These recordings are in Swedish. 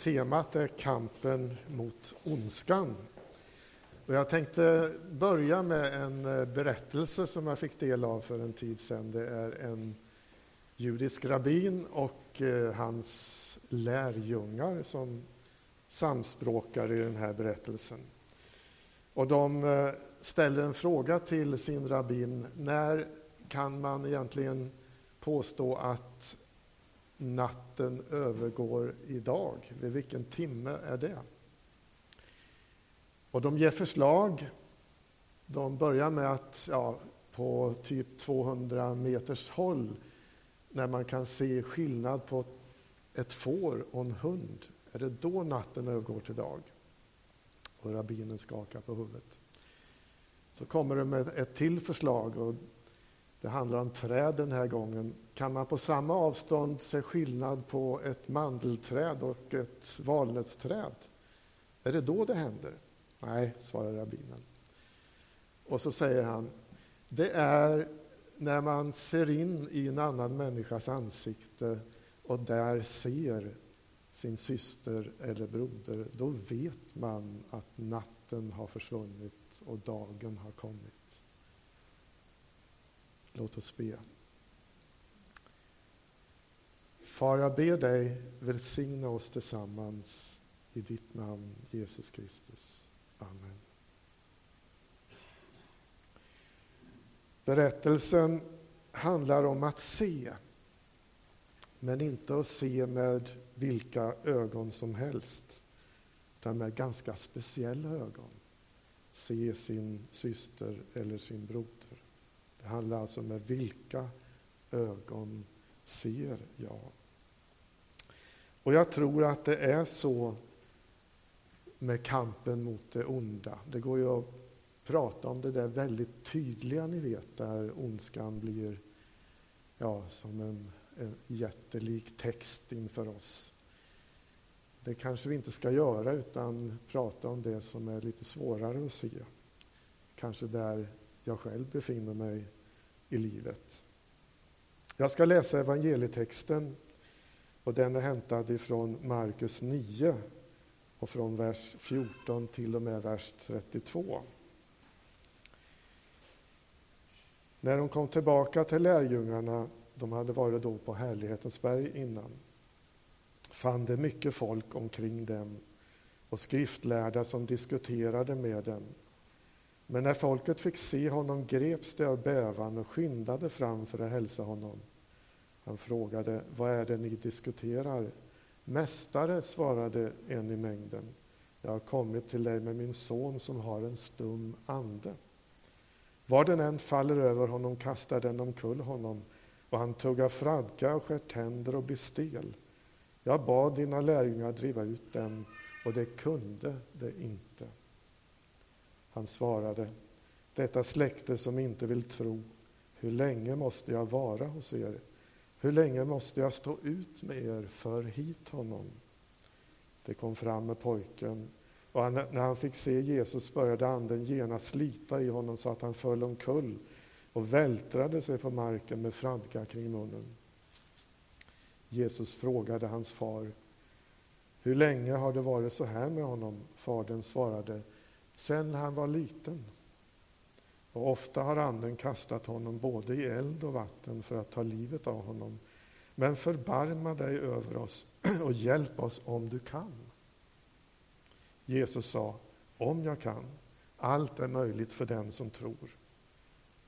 Temat är kampen mot ondskan. Och jag tänkte börja med en eh, berättelse som jag fick del av för en tid sedan. Det är en judisk rabbin och eh, hans lärjungar som samspråkar i den här berättelsen. Och de eh, ställer en fråga till sin rabbin. När kan man egentligen påstå att natten övergår i dag? Vid vilken timme är det? Och de ger förslag. De börjar med att ja, på typ 200 meters håll när man kan se skillnad på ett får och en hund, är det då natten övergår till dag? Och rabbinen skakar på huvudet. Så kommer de med ett till förslag och det handlar om träd den här gången. Kan man på samma avstånd se skillnad på ett mandelträd och ett valnötsträd? Är det då det händer? Nej, svarar rabbinen. Och så säger han, det är när man ser in i en annan människas ansikte och där ser sin syster eller broder, då vet man att natten har försvunnit och dagen har kommit. Låt oss be. Far, jag ber dig välsigna oss tillsammans i ditt namn, Jesus Kristus. Amen. Berättelsen handlar om att se, men inte att se med vilka ögon som helst, utan med ganska speciella ögon. Se sin syster eller sin broder. Det handlar alltså med vilka ögon ser jag? Och jag tror att det är så med kampen mot det onda. Det går ju att prata om det där väldigt tydliga, ni vet, där ondskan blir ja, som en, en jättelik text inför oss. Det kanske vi inte ska göra, utan prata om det som är lite svårare att se. Kanske där jag själv befinner mig i livet. Jag ska läsa evangelietexten och den är hämtad ifrån Markus 9, och från vers 14 till och med vers 32. När de kom tillbaka till lärjungarna, de hade varit då på Härlighetens berg innan, fann det mycket folk omkring dem och skriftlärda som diskuterade med dem. Men när folket fick se honom greps de av bävan och skyndade fram för att hälsa honom. Han frågade, vad är det ni diskuterar? Mästare, svarade en i mängden, jag har kommit till dig med min son som har en stum ande. Var den än faller över honom kastar den omkull honom och han tuggar fradga och skär tänder och blir stel. Jag bad dina lärjungar driva ut den och det kunde det inte. Han svarade, detta släkte som inte vill tro, hur länge måste jag vara hos er? Hur länge måste jag stå ut med er? För hit honom. Det kom fram med pojken och han, när han fick se Jesus började anden genast slita i honom så att han föll omkull och vältrade sig på marken med fradga kring munnen. Jesus frågade hans far, hur länge har det varit så här med honom? Fadern svarade, sen han var liten. Och ofta har anden kastat honom både i eld och vatten för att ta livet av honom. Men förbarma dig över oss och hjälp oss om du kan. Jesus sa, om jag kan, allt är möjligt för den som tror.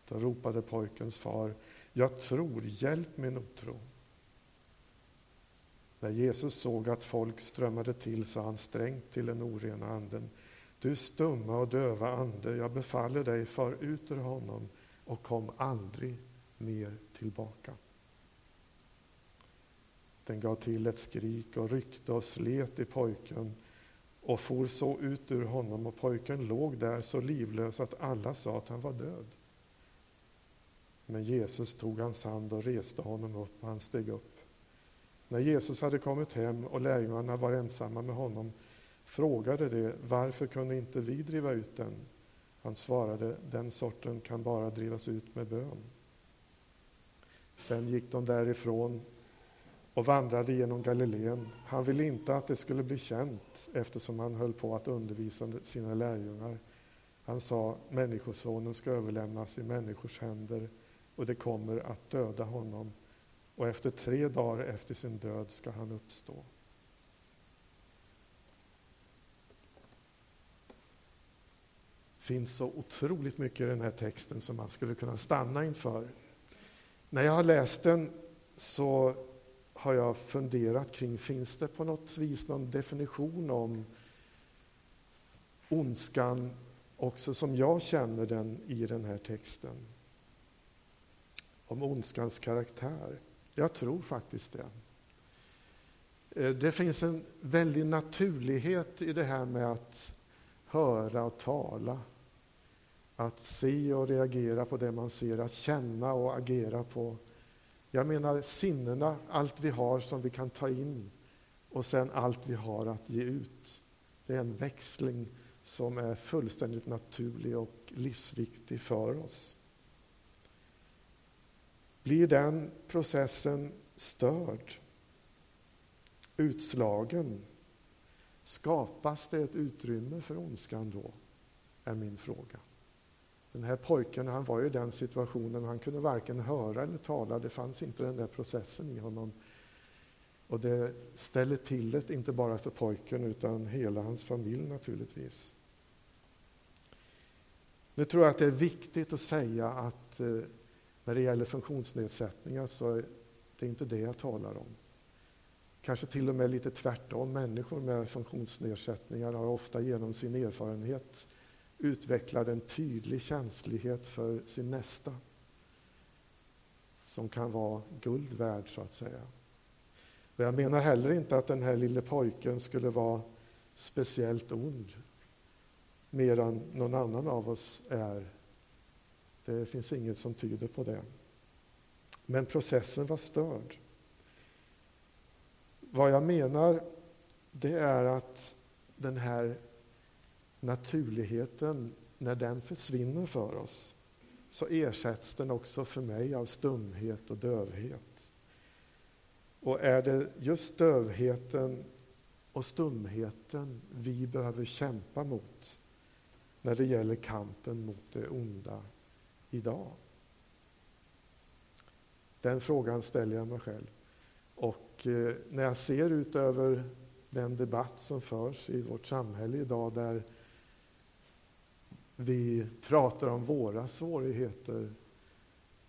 Då ropade pojkens far, jag tror, hjälp min otro. När Jesus såg att folk strömmade till sa han strängt till den orena anden, du stumma och döva ande, jag befaller dig, far ut ur honom och kom aldrig mer tillbaka. Den gav till ett skrik och ryckte och slet i pojken och for så ut ur honom och pojken låg där så livlös att alla sa att han var död. Men Jesus tog hans hand och reste honom upp och han steg upp. När Jesus hade kommit hem och lärjungarna var ensamma med honom frågade de varför kunde inte vi driva ut den? Han svarade, den sorten kan bara drivas ut med bön. Sen gick de därifrån och vandrade genom Galileen. Han ville inte att det skulle bli känt eftersom han höll på att undervisa sina lärjungar. Han sa, Människosonen ska överlämnas i människors händer och det kommer att döda honom och efter tre dagar efter sin död ska han uppstå. Finns så otroligt mycket i den här texten som man skulle kunna stanna inför. När jag har läst den så har jag funderat kring, finns det på något vis någon definition om ondskan också som jag känner den i den här texten? Om ondskans karaktär. Jag tror faktiskt det. Eh, det finns en väldig naturlighet i det här med att höra och tala. Att se och reagera på det man ser, att känna och agera på. Jag menar sinnena, allt vi har som vi kan ta in och sen allt vi har att ge ut. Det är en växling som är fullständigt naturlig och livsviktig för oss. Blir den processen störd, utslagen, skapas det ett utrymme för ondskan då? Är min fråga. Den här pojken han var i den situationen, han kunde varken höra eller tala, det fanns inte den där processen i honom. Och det ställer till det, inte bara för pojken utan hela hans familj naturligtvis. Nu tror jag att det är viktigt att säga att eh, när det gäller funktionsnedsättningar så är det inte det jag talar om. Kanske till och med lite tvärtom. Människor med funktionsnedsättningar har ofta genom sin erfarenhet utvecklade en tydlig känslighet för sin nästa som kan vara guld värd, så att säga. Och jag menar heller inte att den här lille pojken skulle vara speciellt ond mer än någon annan av oss är det finns inget som tyder på det. Men processen var störd. Vad jag menar, det är att den här naturligheten, när den försvinner för oss, så ersätts den också för mig av stumhet och dövhet. Och är det just dövheten och stumheten vi behöver kämpa mot när det gäller kampen mot det onda idag? Den frågan ställer jag mig själv. Och eh, när jag ser ut över den debatt som förs i vårt samhälle idag där vi pratar om våra svårigheter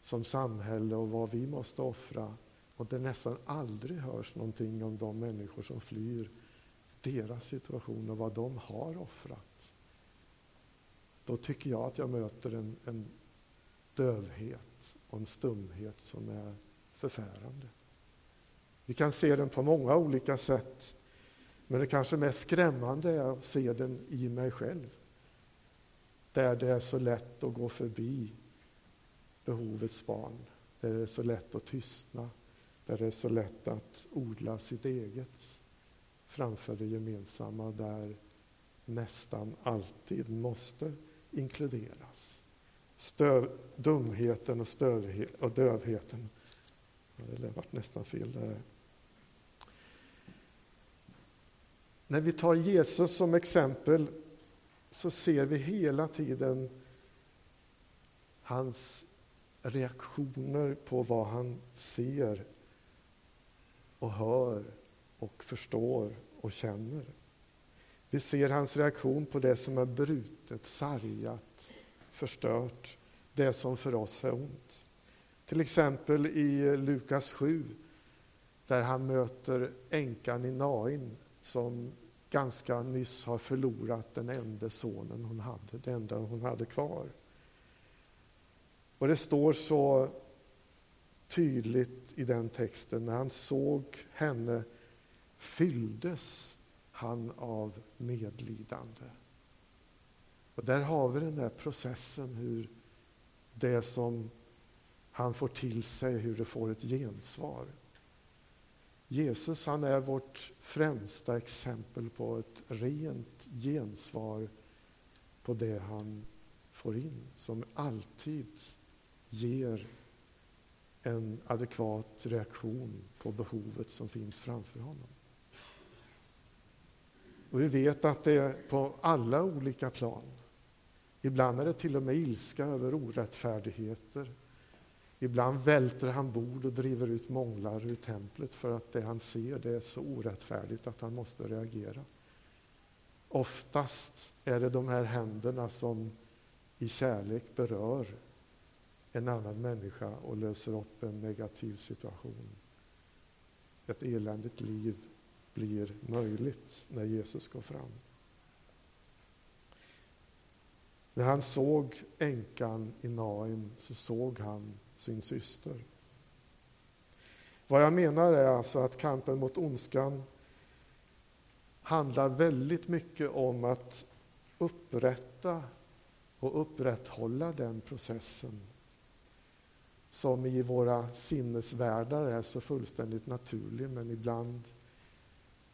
som samhälle och vad vi måste offra och det nästan aldrig hörs någonting om de människor som flyr deras situation och vad de har offrat. Då tycker jag att jag möter en, en dövhet och en stumhet som är förfärande. Vi kan se den på många olika sätt, men det kanske mest skrämmande är att se den i mig själv. Där det är så lätt att gå förbi behovets barn, där det är så lätt att tystna, där det är så lätt att odla sitt eget framför det gemensamma, där nästan alltid måste inkluderas stöv, dumheten och, stövhet, och dövheten. Ja, det varit nästan fel där. När vi tar Jesus som exempel så ser vi hela tiden hans reaktioner på vad han ser och hör och förstår och känner. Vi ser hans reaktion på det som är brutet, sargat, förstört det som för oss är ont. Till exempel i Lukas 7 där han möter änkan i Nain som ganska nyss har förlorat den enda sonen hon hade, det enda hon hade kvar. Och det står så tydligt i den texten, när han såg henne fylldes han av medlidande. Och där har vi den där processen hur det som han får till sig, hur det får ett gensvar. Jesus han är vårt främsta exempel på ett rent gensvar på det han får in, som alltid ger en adekvat reaktion på behovet som finns framför honom. Och vi vet att det är på alla olika plan. Ibland är det till och med ilska över orättfärdigheter. Ibland välter han bord och driver ut månglar ur templet för att det han ser det är så orättfärdigt att han måste reagera. Oftast är det de här händerna som i kärlek berör en annan människa och löser upp en negativ situation. Ett eländigt liv blir möjligt när Jesus går fram. När han såg änkan i Naim så såg han sin syster. Vad jag menar är alltså att kampen mot ondskan handlar väldigt mycket om att upprätta och upprätthålla den processen som i våra sinnesvärldar är så fullständigt naturlig men ibland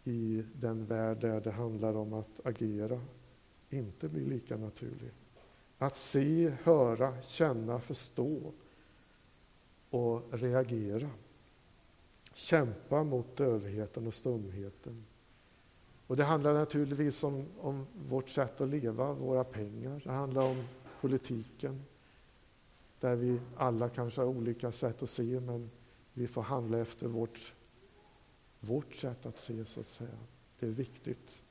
i den värld där det handlar om att agera inte blir lika naturlig. Att se, höra, känna, förstå och reagera. Kämpa mot dövheten och stumheten. Och det handlar naturligtvis om, om vårt sätt att leva, våra pengar. Det handlar om politiken, där vi alla kanske har olika sätt att se, men vi får handla efter vårt, vårt sätt att se, så att säga. Det är viktigt.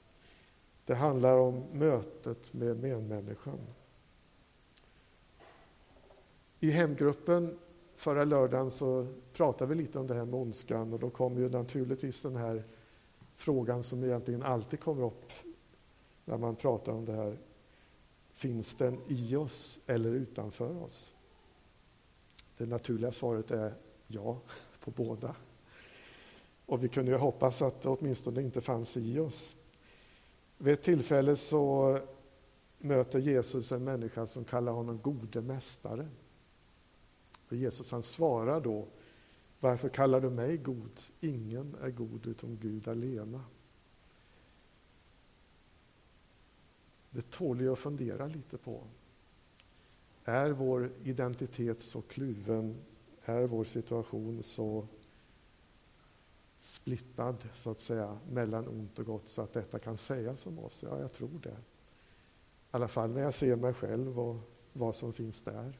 Det handlar om mötet med medmänniskan. I hemgruppen förra lördagen så pratade vi lite om det här med ondskan och då kom ju naturligtvis den här frågan som egentligen alltid kommer upp när man pratar om det här. Finns den i oss eller utanför oss? Det naturliga svaret är ja på båda. Och vi kunde ju hoppas att det åtminstone inte fanns i oss. Vid ett tillfälle så möter Jesus en människa som kallar honom gode mästare. Och Jesus han svarar då, varför kallar du mig god? Ingen är god utom Gud alena. Det tål ju att fundera lite på. Är vår identitet så kluven? Är vår situation så splittad, så att säga, mellan ont och gott så att detta kan sägas om oss? Ja, jag tror det. I alla fall när jag ser mig själv och vad som finns där.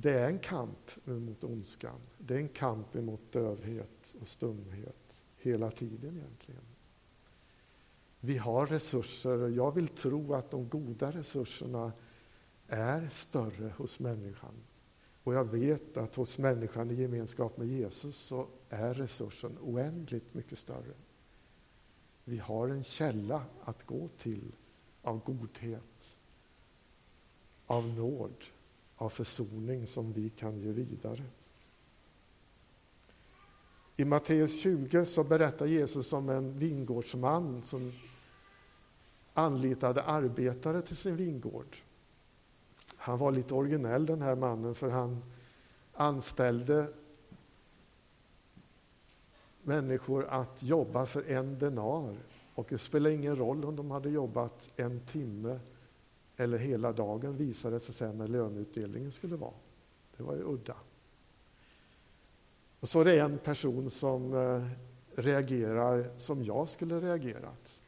Det är en kamp mot ondskan. Det är en kamp mot dövhet och stumhet hela tiden egentligen. Vi har resurser och jag vill tro att de goda resurserna är större hos människan. Och jag vet att hos människan i gemenskap med Jesus så är resursen oändligt mycket större. Vi har en källa att gå till av godhet, av nåd av försoning som vi kan ge vidare. I Matteus 20 så berättar Jesus om en vingårdsman som anlitade arbetare till sin vingård. Han var lite originell den här mannen för han anställde människor att jobba för en denar. Och det spelar ingen roll om de hade jobbat en timme eller hela dagen visade det sig sen när löneutdelningen skulle vara. Det var ju udda. Och så är det en person som eh, reagerar som jag skulle reagerat.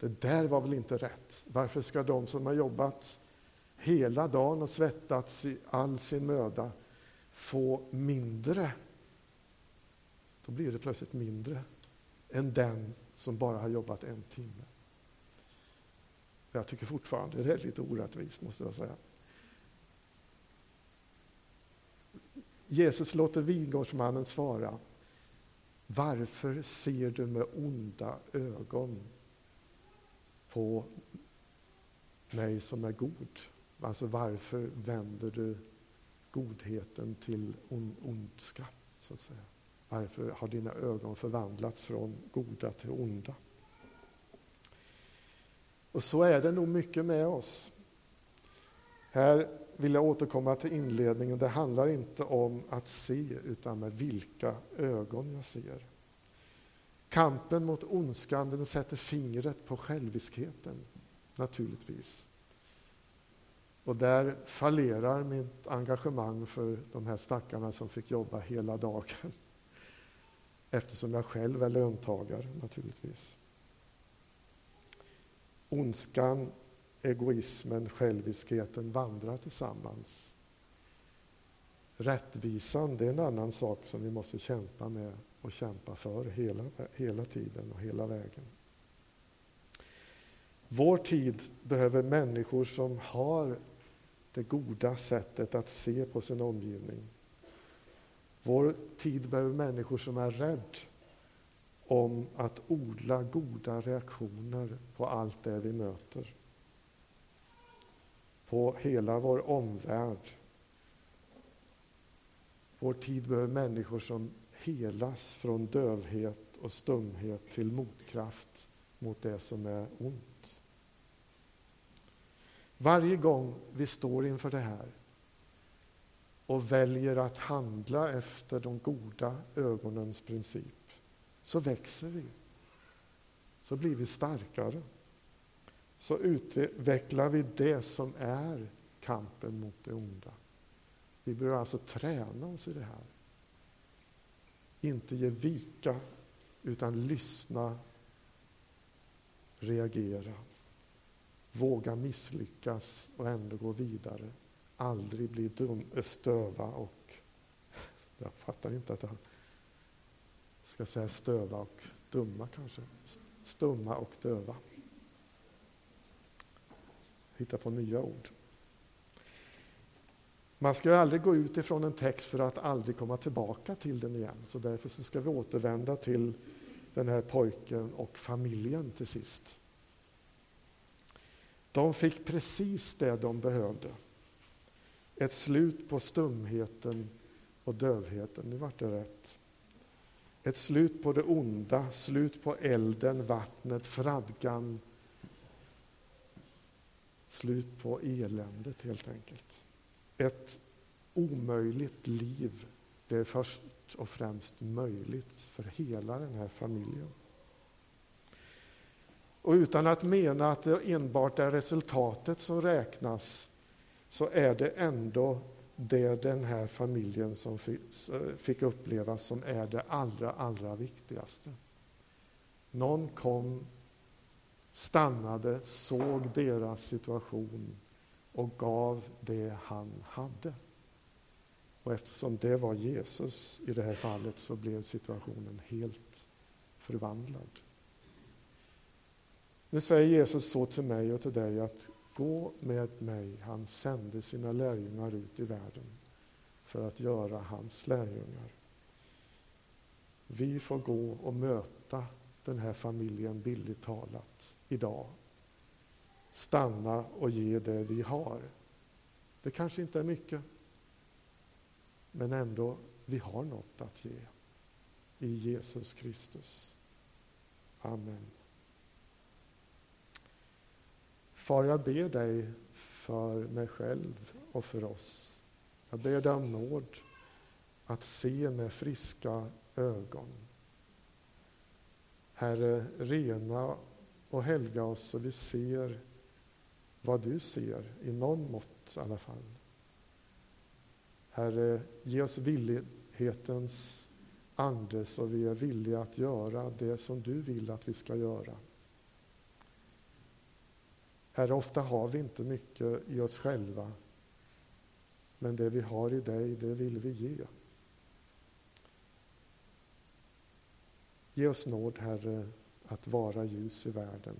Det där var väl inte rätt. Varför ska de som har jobbat hela dagen och svettats i all sin möda få mindre? Då blir det plötsligt mindre än den som bara har jobbat en timme. Jag tycker fortfarande det är lite orättvist, måste jag säga. Jesus låter vingårdsmannen svara. Varför ser du med onda ögon på mig som är god? Alltså varför vänder du godheten till ondska? Så att säga? Varför har dina ögon förvandlats från goda till onda? Och så är det nog mycket med oss. Här vill jag återkomma till inledningen. Det handlar inte om att se, utan med vilka ögon jag ser. Kampen mot ondskan den sätter fingret på själviskheten, naturligtvis. Och där fallerar mitt engagemang för de här stackarna som fick jobba hela dagen. Eftersom jag själv är löntagare naturligtvis. Ondskan, egoismen, själviskheten vandrar tillsammans. Rättvisan, det är en annan sak som vi måste kämpa med och kämpa för hela, hela tiden och hela vägen. Vår tid behöver människor som har det goda sättet att se på sin omgivning. Vår tid behöver människor som är rädda om att odla goda reaktioner på allt det vi möter. På hela vår omvärld. Vår tid behöver människor som helas från dövhet och stumhet till motkraft mot det som är ont. Varje gång vi står inför det här och väljer att handla efter de goda ögonens princip, så växer vi. Så blir vi starkare. Så utvecklar vi det som är kampen mot det onda. Vi behöver alltså träna oss i det här. Inte ge vika, utan lyssna, reagera. Våga misslyckas och ändå gå vidare. Aldrig bli dum, stöva och... Jag fattar inte att jag ska säga stöva och dumma kanske. Stumma och döva. Hitta på nya ord. Man ska ju aldrig gå ut ifrån en text för att aldrig komma tillbaka till den igen. Så därför så ska vi återvända till den här pojken och familjen till sist. De fick precis det de behövde. Ett slut på stumheten och dövheten. Nu vart det rätt. Ett slut på det onda, slut på elden, vattnet, fradgan. Slut på eländet helt enkelt. Ett omöjligt liv Det är först och främst möjligt för hela den här familjen. Och utan att mena att det enbart är resultatet som räknas så är det ändå det den här familjen som eh, fick uppleva som är det allra, allra viktigaste. Någon kom, stannade, såg deras situation och gav det han hade. Och eftersom det var Jesus i det här fallet så blev situationen helt förvandlad. Nu säger Jesus så till mig och till dig att gå med mig. Han sände sina lärjungar ut i världen för att göra hans lärjungar. Vi får gå och möta den här familjen billigt talat idag. Stanna och ge det vi har. Det kanske inte är mycket, men ändå, vi har något att ge i Jesus Kristus. Amen. Far, jag ber dig för mig själv och för oss. Jag ber dig om nåd att se med friska ögon. Herre, rena och helga oss så vi ser vad du ser, i någon mått i alla fall. Herre, ge oss villighetens ande så vi är villiga att göra det som du vill att vi ska göra. Herre, ofta har vi inte mycket i oss själva. Men det vi har i dig, det vill vi ge. Ge oss nåd, Herre, att vara ljus i världen,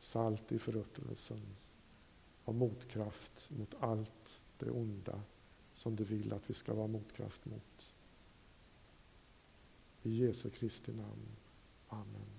salt i förruttnelsen och motkraft mot allt det onda som du vill att vi ska vara motkraft mot. I Jesu Kristi namn. Amen.